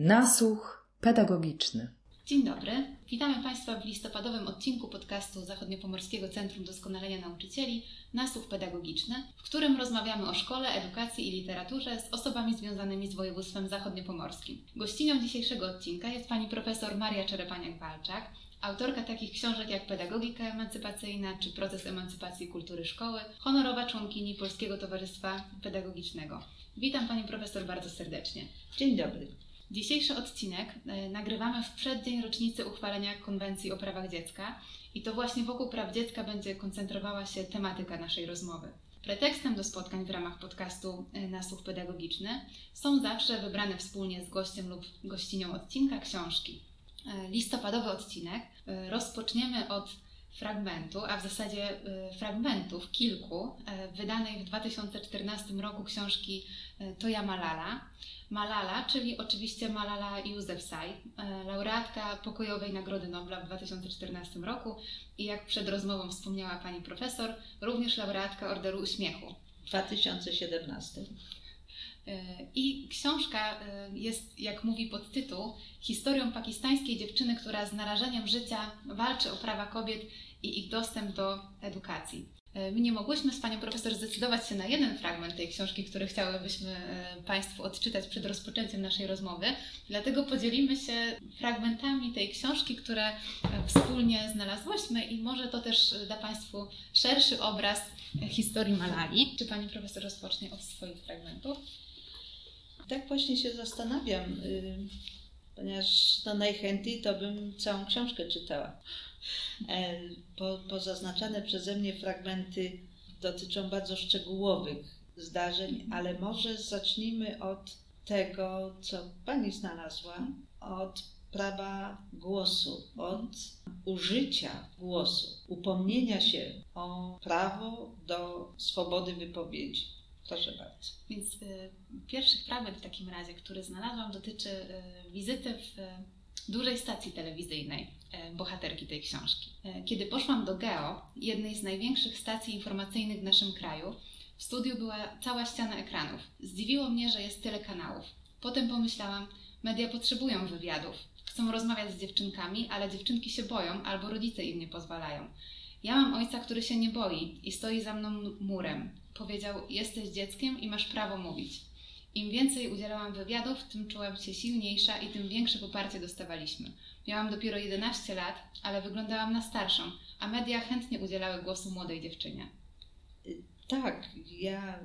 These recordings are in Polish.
Nasłuch pedagogiczny. Dzień dobry. Witamy Państwa w listopadowym odcinku podcastu Zachodniopomorskiego Centrum Doskonalenia Nauczycieli Nasłuch Pedagogiczny, w którym rozmawiamy o szkole, edukacji i literaturze z osobami związanymi z województwem zachodniopomorskim. Gościnią dzisiejszego odcinka jest pani profesor Maria Czerepaniak-Walczak, autorka takich książek jak Pedagogika Emancypacyjna czy Proces Emancypacji Kultury Szkoły, honorowa członkini Polskiego Towarzystwa Pedagogicznego. Witam pani profesor bardzo serdecznie. Dzień dobry. Dzisiejszy odcinek e, nagrywamy w przeddzień rocznicy uchwalenia Konwencji o prawach dziecka i to właśnie wokół praw dziecka będzie koncentrowała się tematyka naszej rozmowy. Pretekstem do spotkań w ramach podcastu e, Nasłuch Pedagogiczny są zawsze wybrane wspólnie z gościem lub gościnią odcinka książki. E, listopadowy odcinek rozpoczniemy od fragmentu, a w zasadzie fragmentów kilku, wydanej w 2014 roku książki To ja Malala Malala, czyli oczywiście Malala Yousafzai, laureatka Pokojowej Nagrody Nobla w 2014 roku i jak przed rozmową wspomniała pani profesor, również laureatka Orderu Uśmiechu. W 2017. E, I książka jest, jak mówi podtytuł, historią pakistańskiej dziewczyny, która z narażeniem życia walczy o prawa kobiet i ich dostęp do edukacji. E, my nie mogłyśmy z Panią Profesor zdecydować się na jeden fragment tej książki, który chciałybyśmy e, Państwu odczytać przed rozpoczęciem naszej rozmowy, dlatego podzielimy się fragmentami tej książki, które e, wspólnie znalazłyśmy i może to też da Państwu szerszy obraz historii Malali. Czy Pani Profesor rozpocznie od swoich fragmentów? Tak właśnie się zastanawiam, y, ponieważ no najchętniej to bym całą książkę czytała. Po, pozaznaczane przeze mnie fragmenty dotyczą bardzo szczegółowych zdarzeń, ale może zacznijmy od tego, co Pani znalazła, od prawa głosu, od użycia głosu, upomnienia się o prawo do swobody wypowiedzi. Proszę bardzo. Więc y, pierwszy fragment w takim razie, który znalazłam, dotyczy y, wizyty w dużej stacji telewizyjnej E, bohaterki tej książki. E, kiedy poszłam do Geo, jednej z największych stacji informacyjnych w naszym kraju, w studiu była cała ściana ekranów. Zdziwiło mnie, że jest tyle kanałów. Potem pomyślałam, media potrzebują wywiadów. Chcą rozmawiać z dziewczynkami, ale dziewczynki się boją albo rodzice im nie pozwalają. Ja mam ojca, który się nie boi i stoi za mną murem. Powiedział: Jesteś dzieckiem i masz prawo mówić. Im więcej udzielałam wywiadów, tym czułam się silniejsza i tym większe poparcie dostawaliśmy. Miałam dopiero 11 lat, ale wyglądałam na starszą, a media chętnie udzielały głosu młodej dziewczynie. Tak, ja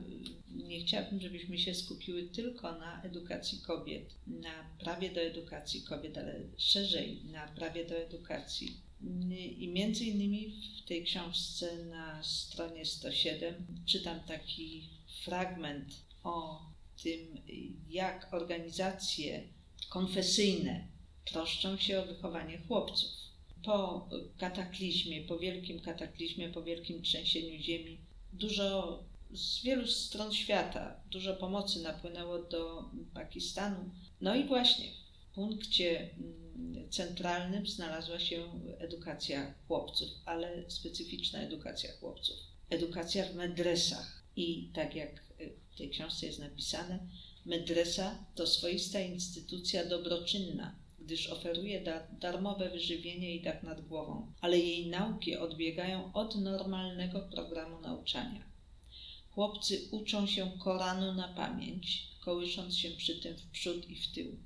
nie chciałabym, żebyśmy się skupiły tylko na edukacji kobiet, na prawie do edukacji kobiet, ale szerzej na prawie do edukacji. I między innymi w tej książce na stronie 107 czytam taki fragment o tym, jak organizacje konfesyjne troszczą się o wychowanie chłopców. Po kataklizmie, po wielkim kataklizmie, po wielkim trzęsieniu ziemi, dużo z wielu stron świata, dużo pomocy napłynęło do Pakistanu. No i właśnie w punkcie mm, centralnym znalazła się edukacja chłopców, ale specyficzna edukacja chłopców. Edukacja w medresach. I tak jak w tej książce jest napisane, medresa to swoista instytucja dobroczynna, gdyż oferuje da darmowe wyżywienie i dach nad głową, ale jej nauki odbiegają od normalnego programu nauczania. Chłopcy uczą się Koranu na pamięć, kołysząc się przy tym w przód i w tył.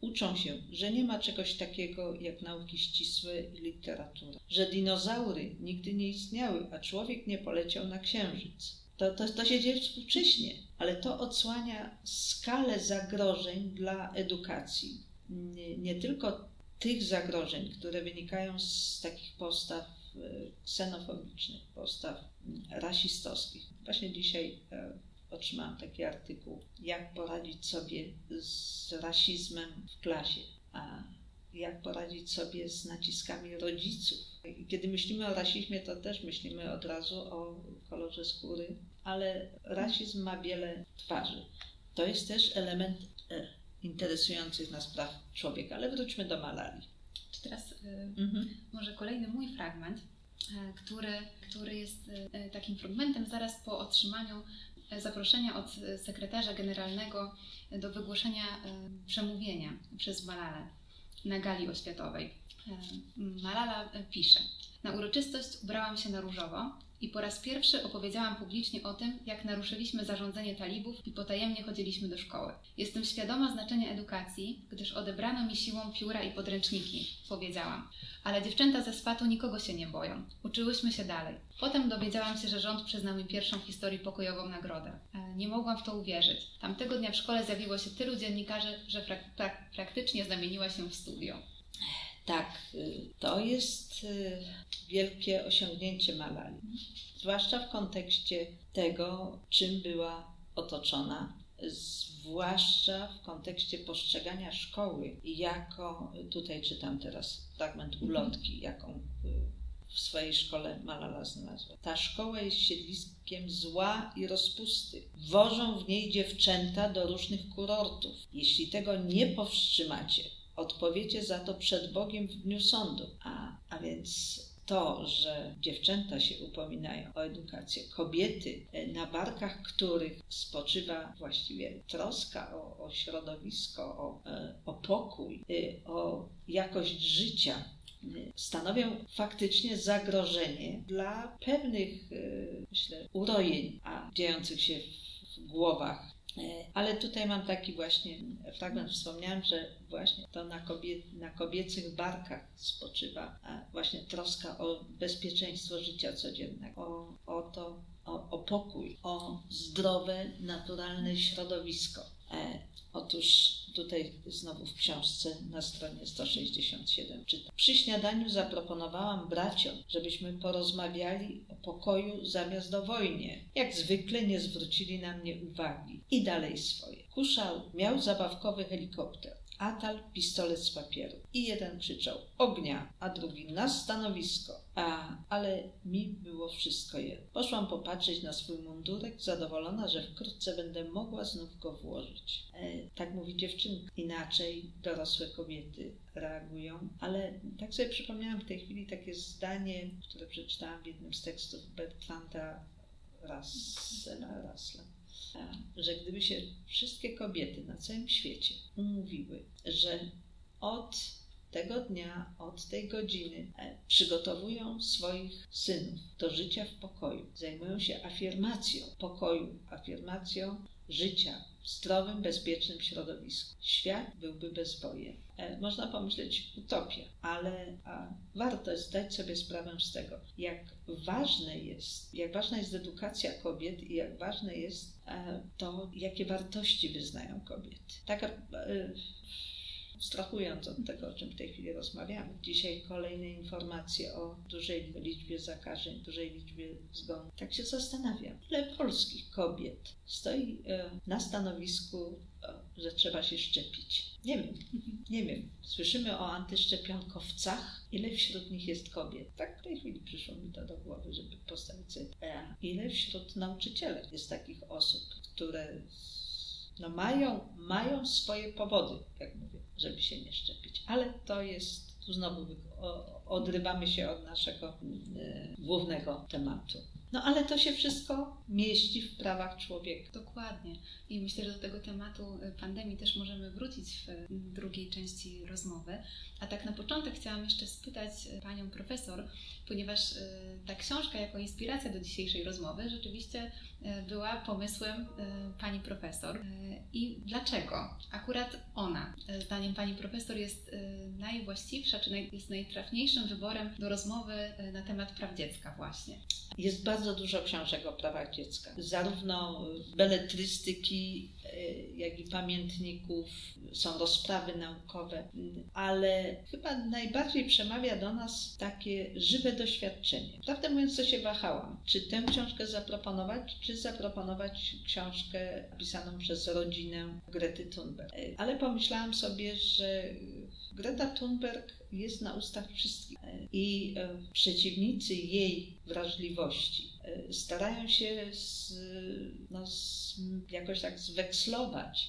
Uczą się, że nie ma czegoś takiego jak nauki ścisłe i literatura, że dinozaury nigdy nie istniały, a człowiek nie poleciał na księżyc. To, to, to się dzieje współcześnie, ale to odsłania skalę zagrożeń dla edukacji nie, nie tylko tych zagrożeń, które wynikają z takich postaw e, ksenofobicznych, postaw rasistowskich. Właśnie dzisiaj e, otrzymałam taki artykuł, jak poradzić sobie z rasizmem w klasie, a jak poradzić sobie z naciskami rodziców. Kiedy myślimy o rasizmie, to też myślimy od razu o kolorze skóry, ale rasizm ma wiele twarzy. To jest też element e, interesujących nas praw człowieka. Ale wróćmy do Malali. Czy teraz y, mhm. może kolejny mój fragment, y, który, który jest y, takim fragmentem zaraz po otrzymaniu zaproszenia od sekretarza generalnego do wygłoszenia przemówienia przez Malalę na gali oświatowej. Malala pisze: Na uroczystość ubrałam się na różowo i po raz pierwszy opowiedziałam publicznie o tym, jak naruszyliśmy zarządzenie talibów i potajemnie chodziliśmy do szkoły. Jestem świadoma znaczenia edukacji, gdyż odebrano mi siłą pióra i podręczniki, powiedziałam. Ale dziewczęta ze swatu nikogo się nie boją. Uczyłyśmy się dalej. Potem dowiedziałam się, że rząd przyznał mi pierwszą w historii pokojową nagrodę. E, nie mogłam w to uwierzyć. Tamtego dnia w szkole zjawiło się tylu dziennikarzy, że prak prak praktycznie zamieniła się w studio. Tak, y, to jest y, wielkie osiągnięcie Malali. Zwłaszcza w kontekście tego, czym była otoczona, zwłaszcza w kontekście postrzegania szkoły jako, tutaj czytam teraz fragment mhm. ulotki, jaką y, w swojej szkole Malala znalazła. Ta szkoła jest siedliskiem zła i rozpusty. Wożą w niej dziewczęta do różnych kurortów. Jeśli tego nie powstrzymacie, odpowiecie za to przed Bogiem w dniu sądu. A, a więc to, że dziewczęta się upominają o edukację, kobiety, e, na barkach których spoczywa właściwie troska o, o środowisko, o, e, o pokój, e, o jakość życia, stanowią faktycznie zagrożenie dla pewnych, myślę, urojeń a dziejących się w głowach ale tutaj mam taki właśnie fragment, wspomniałam, że właśnie to na, na kobiecych barkach spoczywa właśnie troska o bezpieczeństwo życia codziennego, o, o to, o, o pokój, o zdrowe, naturalne środowisko. E, otóż tutaj znowu w książce na stronie 167 czytam. Przy śniadaniu zaproponowałam braciom, żebyśmy porozmawiali o pokoju zamiast o wojnie. Jak zwykle nie zwrócili na mnie uwagi i dalej swoje. Kuszał miał zabawkowy helikopter. Atal pistolet z papieru. I jeden krzyczał ognia, a drugi na stanowisko. A, ale mi było wszystko jedno. Poszłam popatrzeć na swój mundurek, zadowolona, że wkrótce będę mogła znów go włożyć. E, tak mówi dziewczynka. Inaczej dorosłe kobiety reagują, ale tak sobie przypomniałam w tej chwili takie zdanie, które przeczytałam w jednym z tekstów Bertranda Russella, Russella że gdyby się wszystkie kobiety na całym świecie umówiły, że od tego dnia, od tej godziny e, przygotowują swoich synów do życia w pokoju, zajmują się afirmacją pokoju, afirmacją życia w zdrowym, bezpiecznym środowisku. Świat byłby. E, można pomyśleć utopia, ale warto zdać sobie sprawę z tego, jak ważne jest, jak ważna jest edukacja kobiet i jak ważne jest e, to, jakie wartości wyznają kobiety. Taka abstrahując od tego, o czym w tej chwili rozmawiamy. Dzisiaj kolejne informacje o dużej liczbie zakażeń, dużej liczbie zgonów. Tak się zastanawiam, ile polskich kobiet stoi e, na stanowisku, e, że trzeba się szczepić. Nie wiem, nie wiem. Słyszymy o antyszczepionkowcach, ile wśród nich jest kobiet. Tak w tej chwili przyszło mi to do głowy, żeby postawić sobie. Ile wśród nauczycieli jest takich osób, które no mają, mają swoje powody, jak mówię, żeby się nie szczepić. Ale to jest, tu znowu odrywamy się od naszego e, głównego tematu. No ale to się wszystko mieści w prawach człowieka. Dokładnie. I myślę, że do tego tematu e, pandemii też możemy wrócić w drugiej części rozmowy. A tak na początek chciałam jeszcze spytać e, panią profesor, ponieważ e, ta książka jako inspiracja do dzisiejszej rozmowy rzeczywiście była pomysłem pani profesor. I dlaczego akurat ona, zdaniem pani profesor, jest najwłaściwsza, czy jest najtrafniejszym wyborem do rozmowy na temat praw dziecka właśnie? Jest bardzo dużo książek o prawach dziecka, zarówno beletrystyki, e, jak i pamiętników, są rozprawy naukowe, ale chyba najbardziej przemawia do nas takie żywe doświadczenie. Prawdę mówiąc, to się wahałam, czy tę książkę zaproponować, czy zaproponować książkę pisaną przez rodzinę Grety Thunberg. E, ale pomyślałam sobie, że Greta Thunberg jest na ustach wszystkich i e, przeciwnicy jej wrażliwości starają się z, no, z, jakoś tak zwekslować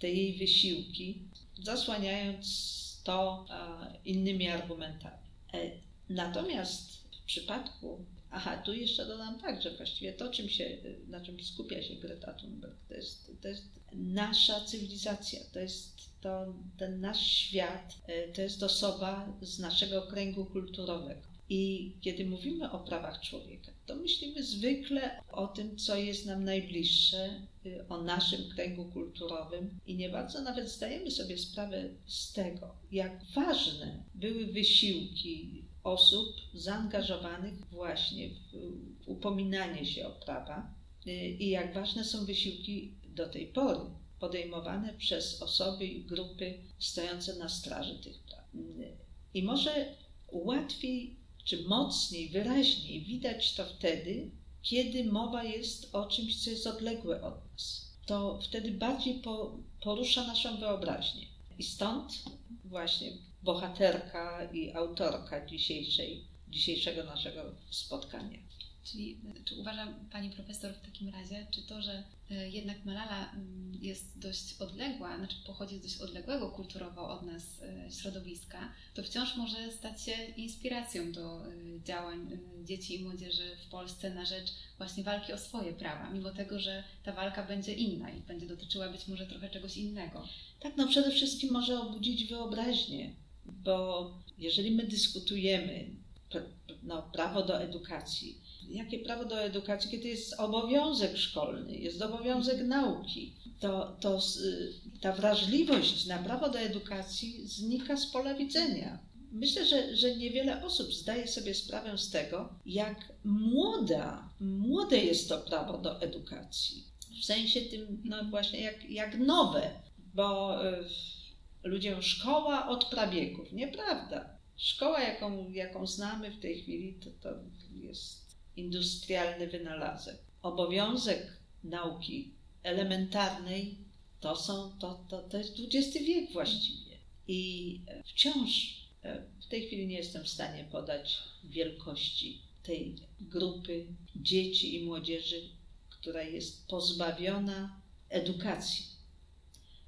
te jej wysiłki, zasłaniając to innymi argumentami. E, natomiast w przypadku Aha, tu jeszcze dodam tak, że właściwie to, czym się, na czym skupia się Greta Thunberg, to jest, to jest nasza cywilizacja, to jest to, ten nasz świat, e, to jest osoba z naszego kręgu kulturowego. I kiedy mówimy o prawach człowieka, to myślimy zwykle o tym, co jest nam najbliższe, y, o naszym kręgu kulturowym i nie bardzo nawet zdajemy sobie sprawę z tego, jak ważne były wysiłki osób zaangażowanych właśnie w upominanie się o prawa y, i jak ważne są wysiłki do tej pory podejmowane przez osoby i grupy stojące na straży tych praw. I może łatwiej czy mocniej, wyraźniej widać to wtedy, kiedy mowa jest o czymś, co jest odległe od nas. To wtedy bardziej po, porusza naszą wyobraźnię. I stąd właśnie bohaterka i autorka dzisiejszej, dzisiejszego naszego spotkania. Czyli czy uważa Pani Profesor w takim razie, czy to, że e, jednak Malala mm, jest dość odległa, znaczy pochodzi z dość odległego kulturowo od nas e, środowiska, to wciąż może stać się inspiracją do e, działań dzieci i młodzieży w Polsce na rzecz właśnie walki o swoje prawa, mimo tego, że ta walka będzie inna i będzie dotyczyła być może trochę czegoś innego. Tak, no przede wszystkim może obudzić wyobraźnię, bo jeżeli my dyskutujemy no, prawo do edukacji, jakie prawo do edukacji, kiedy jest obowiązek szkolny, jest obowiązek nauki, to, to ta wrażliwość na prawo do edukacji znika z pola widzenia. Myślę, że, że niewiele osób zdaje sobie sprawę z tego, jak młoda, młode jest to prawo do edukacji. W sensie tym, no właśnie, jak, jak nowe, bo y, ludziom szkoła od prabiegów. Nieprawda. Szkoła, jaką, jaką znamy w tej chwili, to, to jest industrialny wynalazek. Obowiązek nauki elementarnej to, są, to, to, to jest XX wiek właściwie. I wciąż e, w tej chwili nie jestem w stanie podać wielkości tej grupy dzieci i młodzieży, która jest pozbawiona edukacji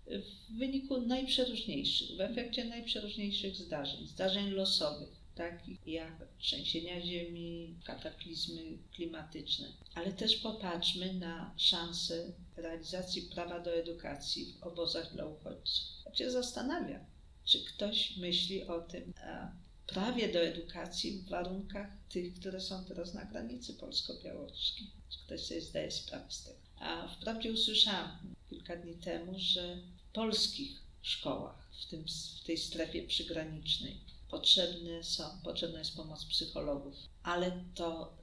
w wyniku najprzeróżniejszych, w efekcie najprzeróżniejszych zdarzeń, zdarzeń losowych, takich jak trzęsienia ziemi, kataklizmy klimatyczne. Ale też popatrzmy na szanse realizacji prawa do edukacji w obozach dla uchodźców. Ja się zastanawiam, czy ktoś myśli o tym a prawie do edukacji w warunkach tych, które są teraz na granicy polsko-białoruskiej. Czy ktoś sobie zdaje sprawę z tego? A wprawdzie usłyszałam kilka dni temu, że w polskich szkołach, w, tym, w tej strefie przygranicznej, potrzebne są, potrzebna jest pomoc psychologów, ale to,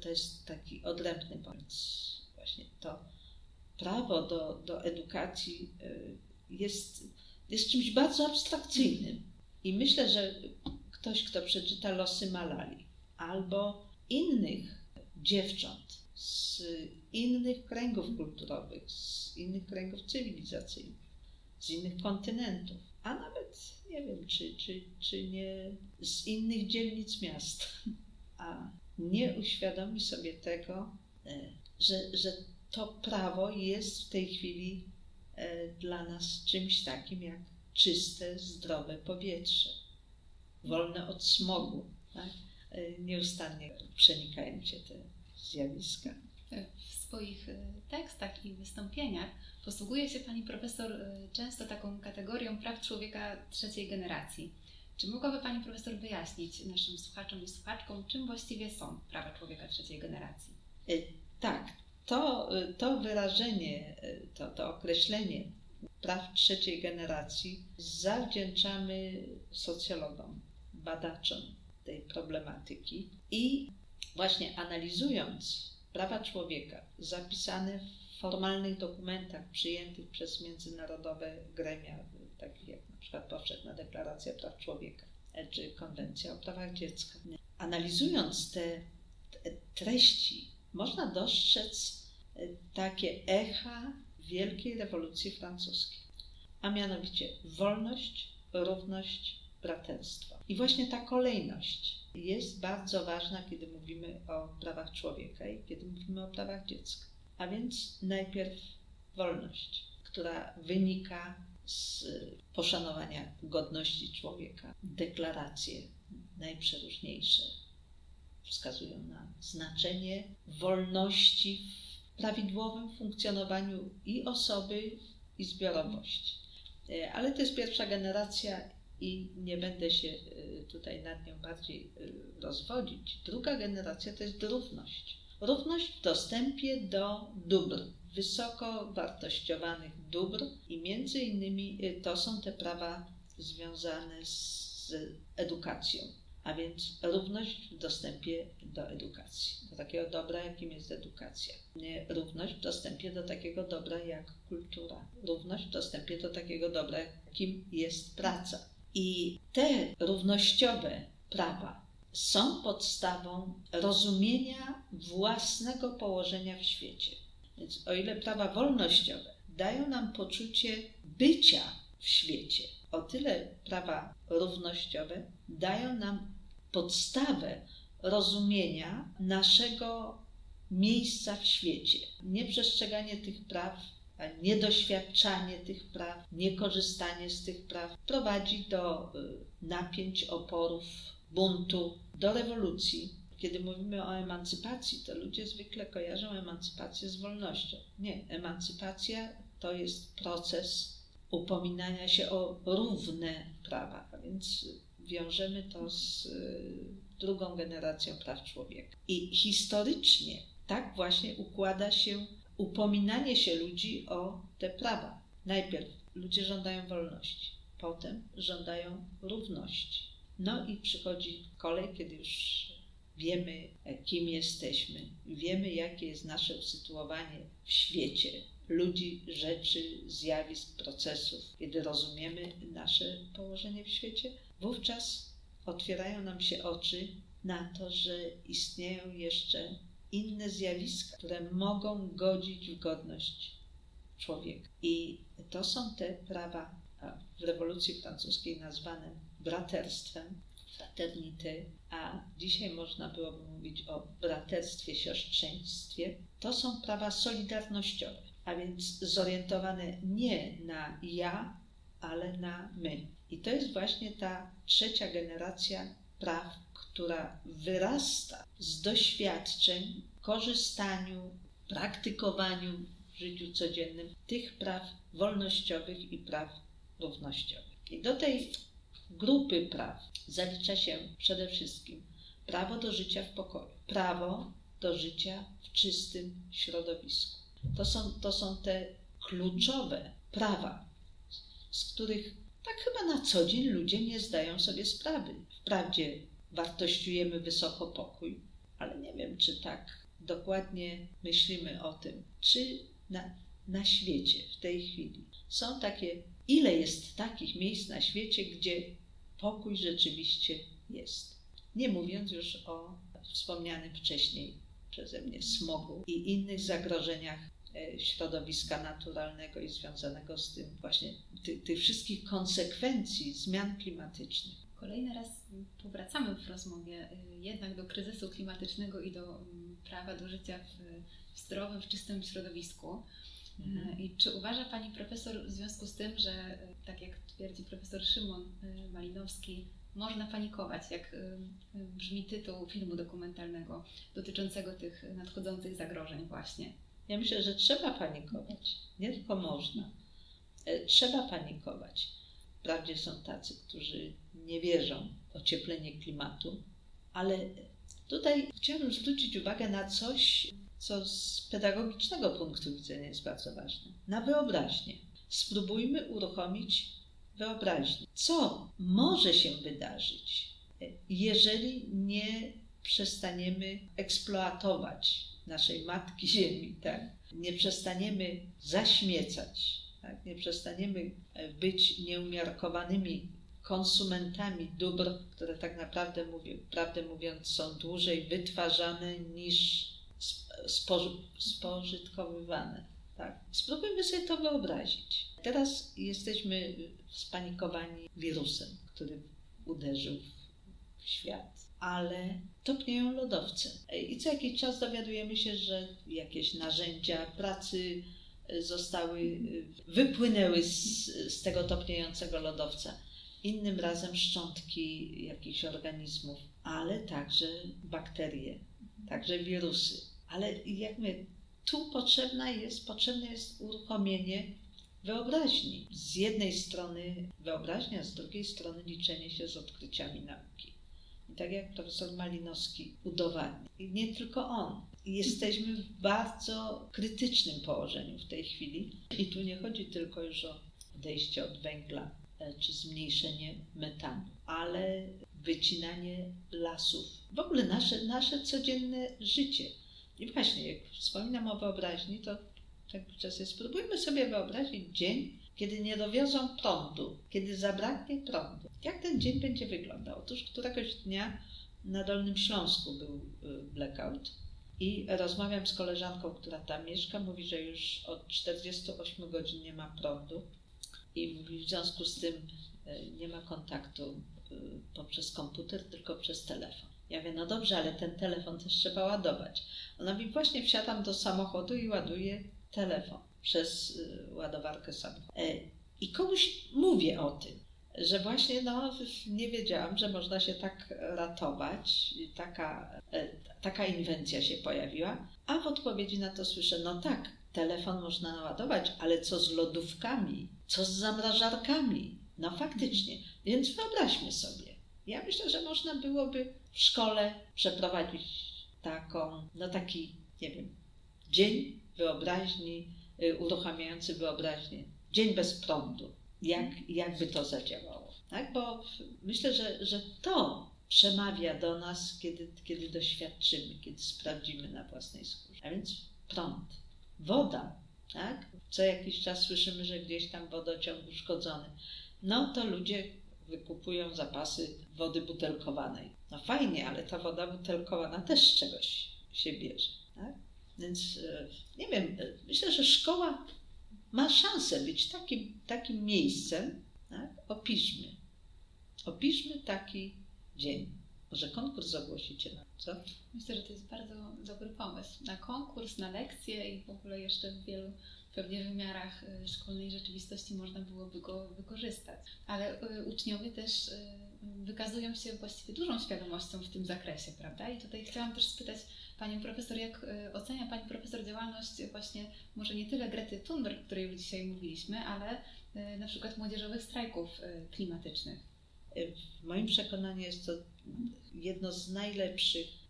to jest taki odrębny pomysł. Właśnie to prawo do, do edukacji y, jest, jest czymś bardzo abstrakcyjnym. I myślę, że ktoś, kto przeczyta losy Malali albo innych dziewcząt z innych kręgów kulturowych, z innych kręgów cywilizacyjnych, z innych kontynentów, a nawet nie wiem, czy, czy, czy nie z innych dzielnic miast, a nie uświadomi sobie tego, e, że, że to prawo jest w tej chwili e, dla nas czymś takim jak czyste, zdrowe powietrze, wolne od smogu. Tak? E, nieustannie przenikają się te zjawiska. W swoich tekstach i wystąpieniach Posługuje się Pani Profesor y, często taką kategorią praw człowieka trzeciej generacji. Czy mogłaby Pani Profesor wyjaśnić naszym słuchaczom i słuchaczkom, czym właściwie są prawa człowieka trzeciej generacji? Y, tak, to, to wyrażenie, to, to określenie praw trzeciej generacji zawdzięczamy socjologom, badaczom tej problematyki i właśnie analizując prawa człowieka zapisane w formalnych dokumentach przyjętych przez międzynarodowe gremia, takich jak na przykład Powszechna Deklaracja Praw Człowieka czy Konwencja o prawach dziecka. Analizując te, te treści, można dostrzec e, takie echa wielkiej rewolucji francuskiej, a mianowicie wolność, równość, braterstwo. I właśnie ta kolejność jest bardzo ważna, kiedy mówimy o prawach człowieka i kiedy mówimy o prawach dziecka. A więc najpierw wolność, która wynika z poszanowania godności człowieka, deklaracje najprzeróżniejsze wskazują na znaczenie wolności w prawidłowym funkcjonowaniu i osoby, i zbiorowości. E, ale to jest pierwsza generacja i nie będę się e, tutaj nad nią bardziej e, rozwodzić. Druga generacja to jest równość. Równość w dostępie do dóbr, wysoko wartościowanych dóbr i między innymi to są te prawa związane z edukacją a więc równość w dostępie do edukacji, do takiego dobra, jakim jest edukacja. Równość w dostępie do takiego dobra jak kultura, równość w dostępie do takiego dobra, jakim jest praca. I te równościowe prawa są podstawą rozumienia własnego położenia w świecie. Więc o ile prawa wolnościowe dają nam poczucie bycia w świecie, o tyle prawa równościowe dają nam podstawę rozumienia naszego miejsca w świecie. Nieprzestrzeganie tych praw, niedoświadczanie tych praw, niekorzystanie z tych praw prowadzi do y, napięć, oporów, buntu, do rewolucji. Kiedy mówimy o emancypacji, to ludzie zwykle kojarzą emancypację z wolnością. Nie, emancypacja to jest proces upominania się o równe prawa, a więc wiążemy to z y, drugą generacją praw człowieka. I historycznie tak właśnie układa się upominanie się ludzi o te prawa. Najpierw ludzie żądają wolności, potem żądają równości. No i przychodzi kolej, kiedy już wiemy, kim jesteśmy, wiemy, jakie jest nasze usytuowanie w świecie, ludzi, rzeczy, zjawisk, procesów, kiedy rozumiemy nasze położenie w świecie, wówczas otwierają nam się oczy na to, że istnieją jeszcze inne zjawiska, które mogą godzić w godność człowieka. I to są te prawa w rewolucji francuskiej nazwane braterstwem, fraternité, a dzisiaj można byłoby mówić o braterstwie, siostrzeństwie. To są prawa solidarnościowe a więc zorientowane nie na ja, ale na my. I to jest właśnie ta trzecia generacja praw, która wyrasta z doświadczeń, korzystaniu, praktykowaniu w życiu codziennym tych praw wolnościowych i praw równościowych. I do tej grupy praw zalicza się przede wszystkim prawo do życia w pokoju, prawo do życia w czystym środowisku to są, to są te kluczowe prawa, z których tak chyba na co dzień ludzie nie zdają sobie sprawy. Wprawdzie wartościujemy wysoko pokój, ale nie wiem, czy tak dokładnie myślimy o tym, czy na, na świecie w tej chwili są takie, ile jest takich miejsc na świecie, gdzie pokój rzeczywiście jest. Nie mówiąc już o wspomnianym wcześniej przeze mnie smogu i innych zagrożeniach środowiska naturalnego i związanego z tym właśnie ty, tych wszystkich konsekwencji zmian klimatycznych. Kolejny raz powracamy w rozmowie e, jednak do kryzysu klimatycznego i do mm, prawa do życia w, w zdrowym, w czystym środowisku. Mhm. I czy uważa Pani profesor w związku z tym, że tak jak twierdzi profesor Szymon Malinowski, można panikować, jak brzmi tytuł filmu dokumentalnego dotyczącego tych nadchodzących zagrożeń właśnie? Ja myślę, że trzeba panikować. Nie tylko można. E, trzeba panikować. Wprawdzie są tacy, którzy nie wierzą w ocieplenie klimatu, ale tutaj chciałabym zwrócić uwagę na coś, co z pedagogicznego punktu widzenia jest bardzo ważne. Na wyobraźnię. Spróbujmy uruchomić wyobraźnię. Co może się wydarzyć, jeżeli nie przestaniemy eksploatować naszej Matki Ziemi, tak? Nie przestaniemy zaśmiecać, tak? nie przestaniemy e, być nieumiarkowanymi konsumentami dóbr, które tak naprawdę, mówię, prawdę mówiąc, są dłużej wytwarzane niż spożytkowywane. Tak? Spróbujmy sobie to wyobrazić. Teraz jesteśmy spanikowani wirusem, który uderzył w świat ale topnieją lodowce. I co jakiś czas dowiadujemy się, że jakieś narzędzia pracy e, zostały, e, wypłynęły z, z tego topniejącego lodowca. Innym razem szczątki jakichś organizmów, ale także bakterie, także wirusy. Ale jak my, tu potrzebna jest, potrzebne jest uruchomienie wyobraźni. Z jednej strony wyobraźnia, z drugiej strony liczenie się z odkryciami nauki. Tak jak profesor Malinowski udowadnia, i nie tylko on, jesteśmy w bardzo krytycznym położeniu w tej chwili. I tu nie chodzi tylko już o odejście od węgla e, czy zmniejszenie metanu, ale wycinanie lasów. W ogóle nasze, nasze codzienne życie. I właśnie, jak wspominam o wyobraźni, to tak czasem spróbujmy sobie wyobrazić dzień, kiedy nie dowiozą prądu, kiedy zabraknie prądu. Jak ten dzień będzie wyglądał? Otóż któregoś dnia na Dolnym Śląsku był y, blackout i rozmawiam z koleżanką, która tam mieszka, mówi, że już od 48 godzin nie ma prądu i mówi, w związku z tym y, nie ma kontaktu y, poprzez komputer, tylko przez telefon. Ja mówię, no dobrze, ale ten telefon też trzeba ładować. Ona mówi, właśnie wsiadam do samochodu i ładuję telefon przez ładowarkę samochodu. E, I komuś mówię o tym, że właśnie no, nie wiedziałam, że można się tak ratować. Taka, e, taka inwencja się pojawiła. A w odpowiedzi na to słyszę, no tak, telefon można naładować, ale co z lodówkami? Co z zamrażarkami? No faktycznie. Więc wyobraźmy sobie. Ja myślę, że można byłoby w szkole przeprowadzić taką, no taki, nie wiem, dzień wyobraźni, y, uruchamiający wyobraźnię. Dzień bez prądu jak, jakby to zadziałało. Tak? Bo myślę, że, że to przemawia do nas, kiedy, kiedy doświadczymy, kiedy sprawdzimy na własnej skórze. A więc prąd, woda. Tak? Co jakiś czas słyszymy, że gdzieś tam wodociąg uszkodzony. No to ludzie wykupują zapasy wody butelkowanej. No fajnie, ale ta woda butelkowana też z czegoś się bierze. Tak? Więc e, nie wiem, e, myślę, że szkoła ma szansę być takim, takim miejscem, tak? opiszmy. Opiszmy taki dzień. Może konkurs ogłosicie na co? Myślę, że to jest bardzo dobry pomysł. Na konkurs, na lekcje i w ogóle jeszcze w wielu pewnie wymiarach y, szkolnej rzeczywistości można byłoby go wykorzystać. Ale uczniowie też wykazują się właściwie dużą świadomością w tym zakresie, prawda? I tutaj chciałam też spytać Panią Profesor, jak ocenia Pani Profesor działalność właśnie może nie tyle Grety Thunberg, o której już dzisiaj mówiliśmy, ale na przykład młodzieżowych strajków klimatycznych? W moim przekonaniu jest to jedno z najlepszych E,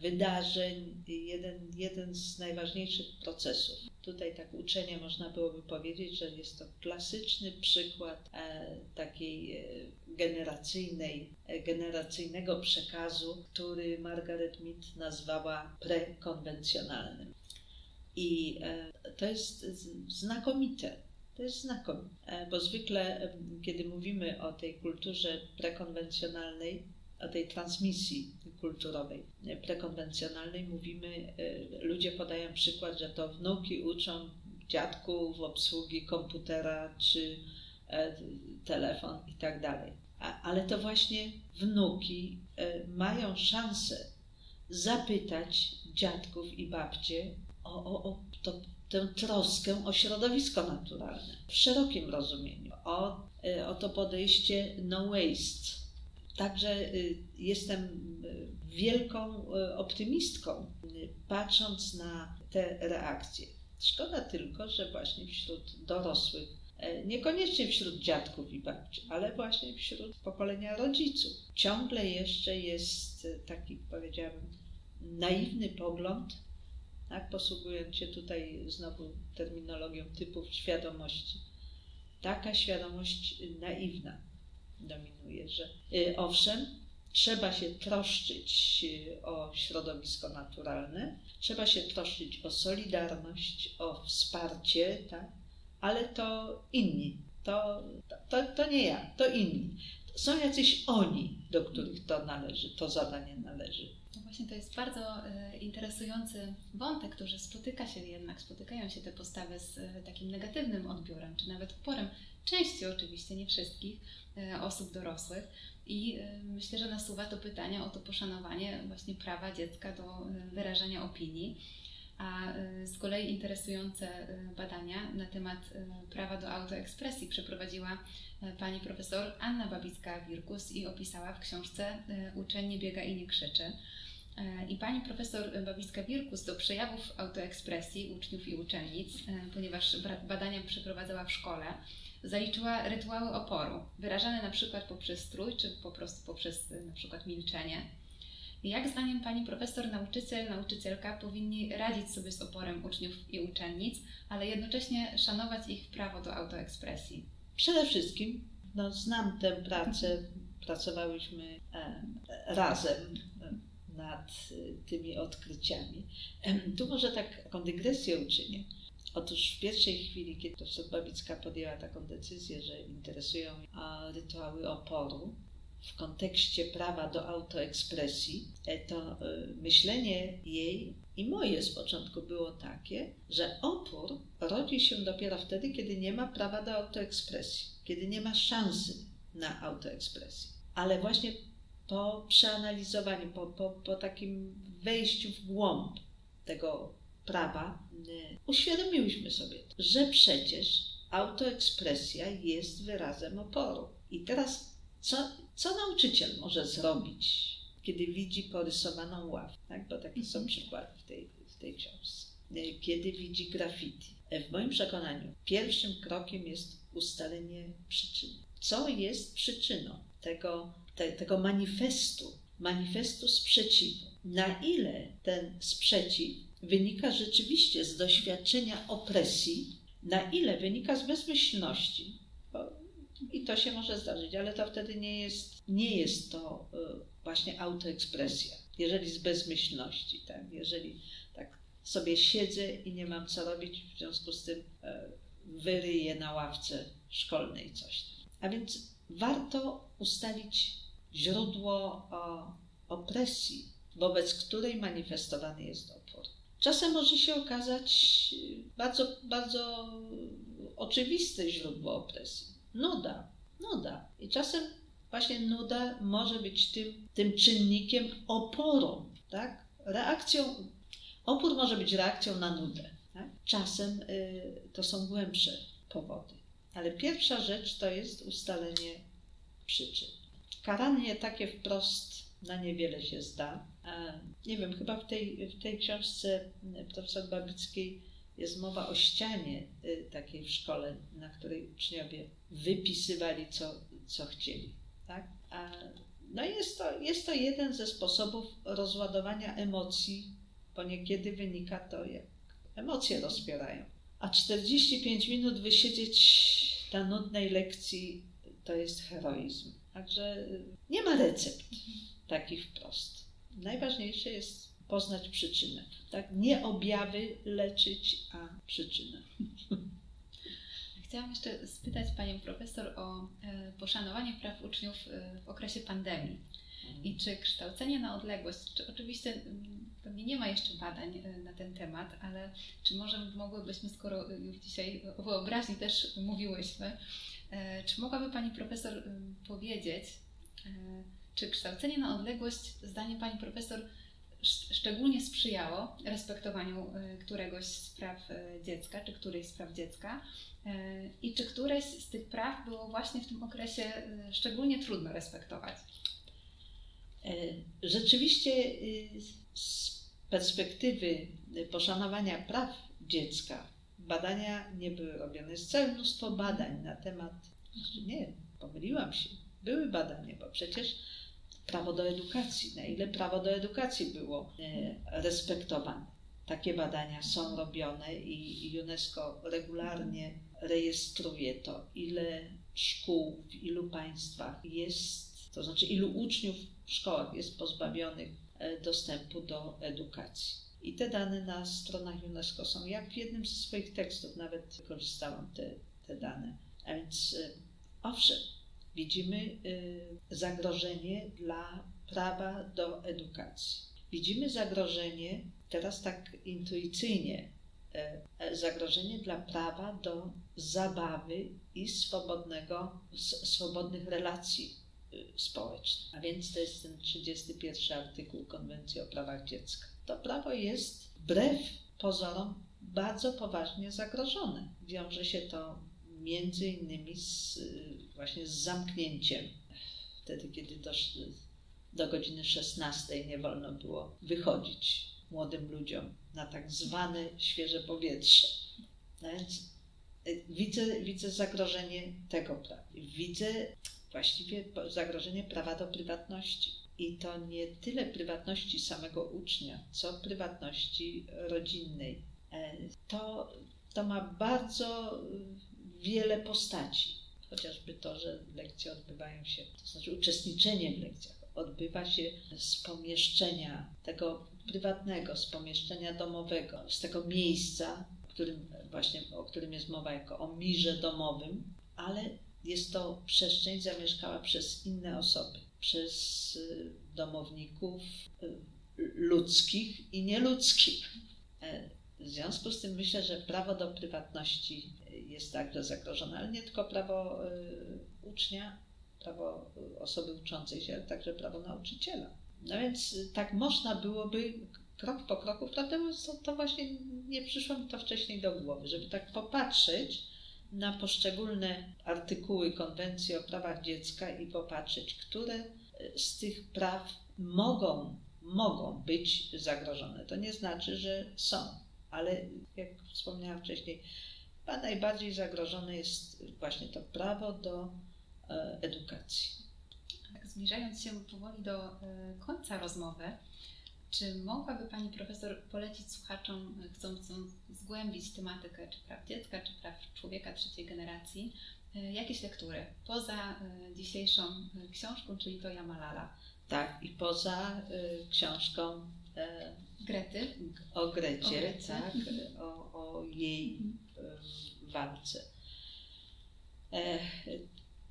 wydarzeń, jeden, jeden z najważniejszych procesów. Tutaj tak uczenie można byłoby powiedzieć, że jest to klasyczny przykład e, takiej e, generacyjnej, generacyjnego przekazu, który Margaret Mead nazwała prekonwencjonalnym. I to jest znakomite. To jest znakomite, bo zwykle, kiedy mówimy o tej kulturze prekonwencjonalnej, o tej transmisji kulturowej, prekonwencjonalnej. Mówimy, e, ludzie podają przykład, że to wnuki uczą dziadków obsługi komputera czy e, telefon i tak dalej. Ale to właśnie wnuki e, mają szansę zapytać dziadków i babcie o, o, o to, tę troskę o środowisko naturalne w szerokim rozumieniu, o, o to podejście no waste, Także y, jestem y, wielką y, optymistką, patrząc na te reakcje. Szkoda tylko, że właśnie wśród dorosłych, e, niekoniecznie wśród dziadków i babci, ale właśnie wśród pokolenia rodziców, ciągle jeszcze jest taki, powiedziałabym, naiwny pogląd, tak, posługując się tutaj znowu terminologią typów świadomości. Taka świadomość naiwna dominuje, że y, owszem, trzeba się troszczyć y, o środowisko naturalne, trzeba się troszczyć o solidarność, o wsparcie, tak? ale to inni, to, to, to nie ja, to inni. Są jacyś oni, do których to należy, to zadanie należy. No właśnie to jest bardzo e, interesujący wątek, który spotyka się jednak, spotykają się te postawy z e, takim negatywnym odbiorem, czy nawet uporem części oczywiście, nie wszystkich e, osób dorosłych. I myślę, że nasuwa to pytanie o to poszanowanie właśnie prawa dziecka do wyrażania opinii. A z kolei interesujące badania na temat prawa do autoekspresji przeprowadziła pani profesor Anna Babicka-Wirkus i opisała w książce Uczeń nie biega i nie krzyczy. I pani profesor Babicka-Wirkus do przejawów autoekspresji uczniów i uczennic, ponieważ badania przeprowadzała w szkole, zaliczyła rytuały oporu, wyrażane na przykład poprzez strój, czy po prostu poprzez na przykład milczenie. Jak zdaniem Pani profesor, nauczyciel, nauczycielka powinni radzić sobie z oporem uczniów i uczennic, ale jednocześnie szanować ich prawo do autoekspresji? Przede wszystkim no, znam tę pracę, pracowałyśmy e, razem nad tymi odkryciami. Tu może tak taką dygresję uczynię. Otóż w pierwszej chwili, kiedy profesor Babicka podjęła taką decyzję, że interesują rytuały oporu, w kontekście prawa do autoekspresji, e, to e, myślenie jej i moje z początku było takie, że opór rodzi się dopiero wtedy, kiedy nie ma prawa do autoekspresji, kiedy nie ma szansy na autoekspresję. Ale właśnie po przeanalizowaniu, po, po, po takim wejściu w głąb tego prawa, y, uświadomiłyśmy sobie, że przecież autoekspresja jest wyrazem oporu. I teraz, co, co nauczyciel może zrobić, kiedy widzi porysowaną ławkę? Tak? Bo takie są mhm. przykłady w tej, w tej książce. Y, kiedy widzi graffiti. E, w moim przekonaniu pierwszym krokiem jest ustalenie przyczyny. Co jest przyczyną tego, te, tego manifestu, manifestu sprzeciwu? Na ile ten sprzeciw wynika rzeczywiście z doświadczenia opresji, na ile wynika z bezmyślności. I to się może zdarzyć, ale to wtedy nie jest, nie jest to e, właśnie autoekspresja. Jeżeli z bezmyślności, tak? jeżeli tak sobie siedzę i nie mam co robić, w związku z tym e, wyryję na ławce szkolnej coś. A więc warto ustalić źródło opresji, wobec której manifestowany jest opór. Czasem może się okazać bardzo, bardzo oczywiste źródło opresji. Nuda, nuda. I czasem właśnie nuda może być tym, tym czynnikiem oporu, tak? Reakcją, opór może być reakcją na nudę. Tak? Czasem y, to są głębsze powody. Ale pierwsza rzecz to jest ustalenie przyczyn. Karanie takie wprost na niewiele się zda. Nie wiem, chyba w tej, w tej książce profesor Babickiej jest mowa o ścianie y, takiej w szkole, na której uczniowie wypisywali, co, co chcieli. Tak? A, no jest to, jest to jeden ze sposobów rozładowania emocji, bo niekiedy wynika to, jak emocje rozpierają. A 45 minut wysiedzieć na nudnej lekcji to jest heroizm. Także y, nie ma recept taki wprost. Najważniejsze jest poznać przyczynę. Tak? Nie objawy leczyć, a przyczynę. Chciałam jeszcze spytać Panią Profesor o e, poszanowanie praw uczniów e, w okresie pandemii. I czy kształcenie na odległość, czy oczywiście mm, pewnie nie ma jeszcze badań e, na ten temat, ale czy może mogłybyśmy, skoro już dzisiaj o wyobraźni też mówiłyśmy, czy mogłaby Pani Profesor powiedzieć, czy kształcenie na odległość, zdaniem Pani Profesor, szczególnie sprzyjało respektowaniu e, któregoś z praw e, dziecka, czy którejś z praw dziecka? E, I czy któreś z tych praw było właśnie w tym okresie szczególnie trudno respektować? Rzeczywiście z perspektywy poszanowania praw dziecka badania nie były robione. Jest całe mnóstwo badań na temat, znaczy nie, pomyliłam się, były badania, bo przecież prawo do edukacji, na ile prawo do edukacji było e, respektowane. Takie badania są robione i UNESCO regularnie rejestruje to, ile szkół w ilu państwach jest, to znaczy ilu uczniów w szkołach jest pozbawionych dostępu do edukacji. I te dane na stronach UNESCO są. Ja w jednym ze swoich tekstów nawet wykorzystałam te, te dane. A więc e, owszem, widzimy y, zagrożenie dla prawa do edukacji. Widzimy zagrożenie, teraz tak intuicyjnie, e, e, zagrożenie dla prawa do zabawy i swobodnego, swobodnych relacji społecznych. A więc to jest ten 31 artykuł Konwencji o prawach dziecka. To prawo jest wbrew pozorom bardzo poważnie zagrożone. Wiąże się to między innymi z, właśnie z zamknięciem. Wtedy, kiedy do, do godziny 16 nie wolno było wychodzić młodym ludziom na tak zwane świeże powietrze. No więc y, widzę, widzę zagrożenie tego prawa. Widzę właściwie zagrożenie prawa do prywatności. I to nie tyle prywatności samego ucznia, co prywatności rodzinnej. E, to, to ma bardzo wiele postaci. Chociażby to, że lekcje odbywają się, to znaczy uczestniczenie w lekcjach odbywa się z pomieszczenia tego prywatnego, z pomieszczenia domowego, z tego miejsca, którym, właśnie, o którym jest mowa jako o mirze domowym, ale jest to przestrzeń zamieszkała przez inne osoby, przez y, domowników y, ludzkich i nieludzkich. E, w związku z tym myślę, że prawo do prywatności jest także zagrożone, ale nie tylko prawo y, ucznia, prawo osoby uczącej się, ale także prawo nauczyciela. No więc tak można byłoby krok po kroku, prawda, to, to właśnie nie przyszło mi to wcześniej do głowy, żeby tak popatrzeć na poszczególne artykuły konwencji o prawach dziecka i popatrzeć, które z tych praw mogą, mogą być zagrożone. To nie znaczy, że są, ale jak wspomniałam wcześniej, chyba najbardziej zagrożone jest właśnie to prawo do e, edukacji. Tak, zbliżając się powoli do e, końca rozmowy, czy mogłaby Pani Profesor polecić słuchaczom e, chcącym zgłębić tematykę czy praw dziecka, czy praw człowieka trzeciej generacji, e, jakieś lektury poza e, dzisiejszą książką, czyli to Jamalala? Tak, i poza książką Grety. O Grecie, o Grecie. tak, o, o jej walce.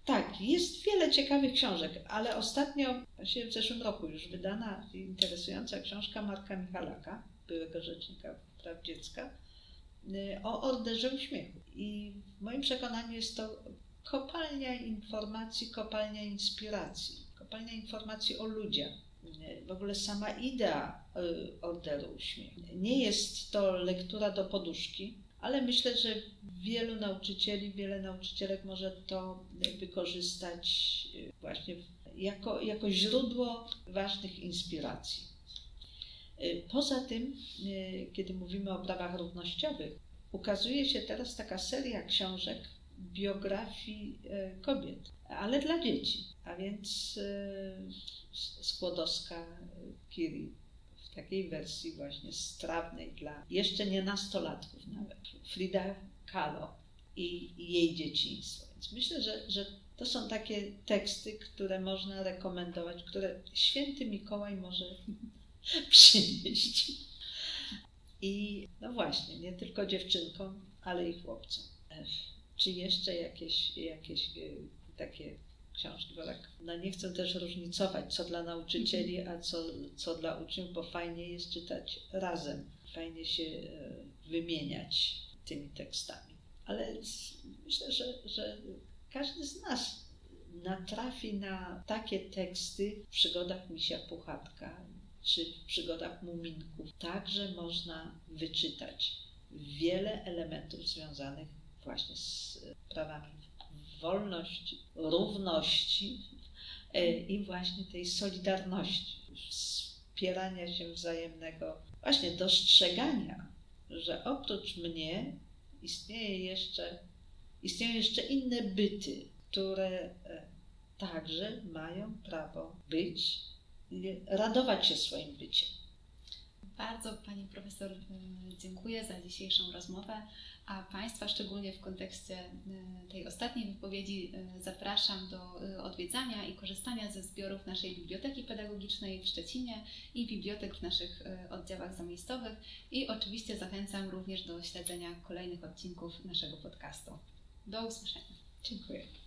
Tak, jest wiele ciekawych książek, ale ostatnio, właściwie w zeszłym roku już wydana interesująca książka Marka Michalaka, byłego rzecznika praw dziecka, y, o orderze uśmiechu. I w moim przekonaniu jest to kopalnia informacji, kopalnia inspiracji, kopalnia informacji o ludziach. W ogóle sama idea y, orderu uśmiechu. Nie jest to lektura do poduszki, ale myślę, że wielu nauczycieli, wiele nauczycielek może to wykorzystać e, właśnie jako, jako źródło ważnych inspiracji. E, poza tym, e, kiedy mówimy o prawach równościowych, ukazuje się teraz taka seria książek biografii kobiet, ale dla dzieci, a więc Skłodowska, Kiri, takiej wersji właśnie strawnej dla jeszcze nie nastolatków nawet. Frida Kahlo i, jej dzieciństwo. Więc myślę, że, że to są takie teksty, które można rekomendować, które święty Mikołaj może przynieść. I no właśnie, nie tylko dziewczynkom, ale i chłopcom. Czy jeszcze jakieś, jakieś e, takie książki, bo tak no nie chcę też różnicować, co dla nauczycieli, a co, co dla uczniów, bo fajnie jest czytać razem, fajnie się e, wymieniać tymi tekstami. Ale myślę, że, że każdy z nas natrafi na takie teksty w przygodach Misia Puchatka czy w przygodach Muminków. Także można wyczytać wiele elementów związanych właśnie z prawami wolności, równości e, i właśnie tej solidarności, wspierania się wzajemnego, właśnie dostrzegania, że oprócz mnie istnieje jeszcze, istnieją jeszcze inne byty, które e, także mają prawo być radować się swoim byciem. Bardzo Pani Profesor e, dziękuję za dzisiejszą rozmowę, a Państwa szczególnie w kontekście e, tej ostatniej wypowiedzi e, zapraszam do odwiedzania i korzystania ze zbiorów naszej Biblioteki Pedagogicznej w Szczecinie i bibliotek w naszych oddziałach zamiejscowych i oczywiście zachęcam również do śledzenia kolejnych odcinków naszego podcastu. Do usłyszenia. Dziękuję.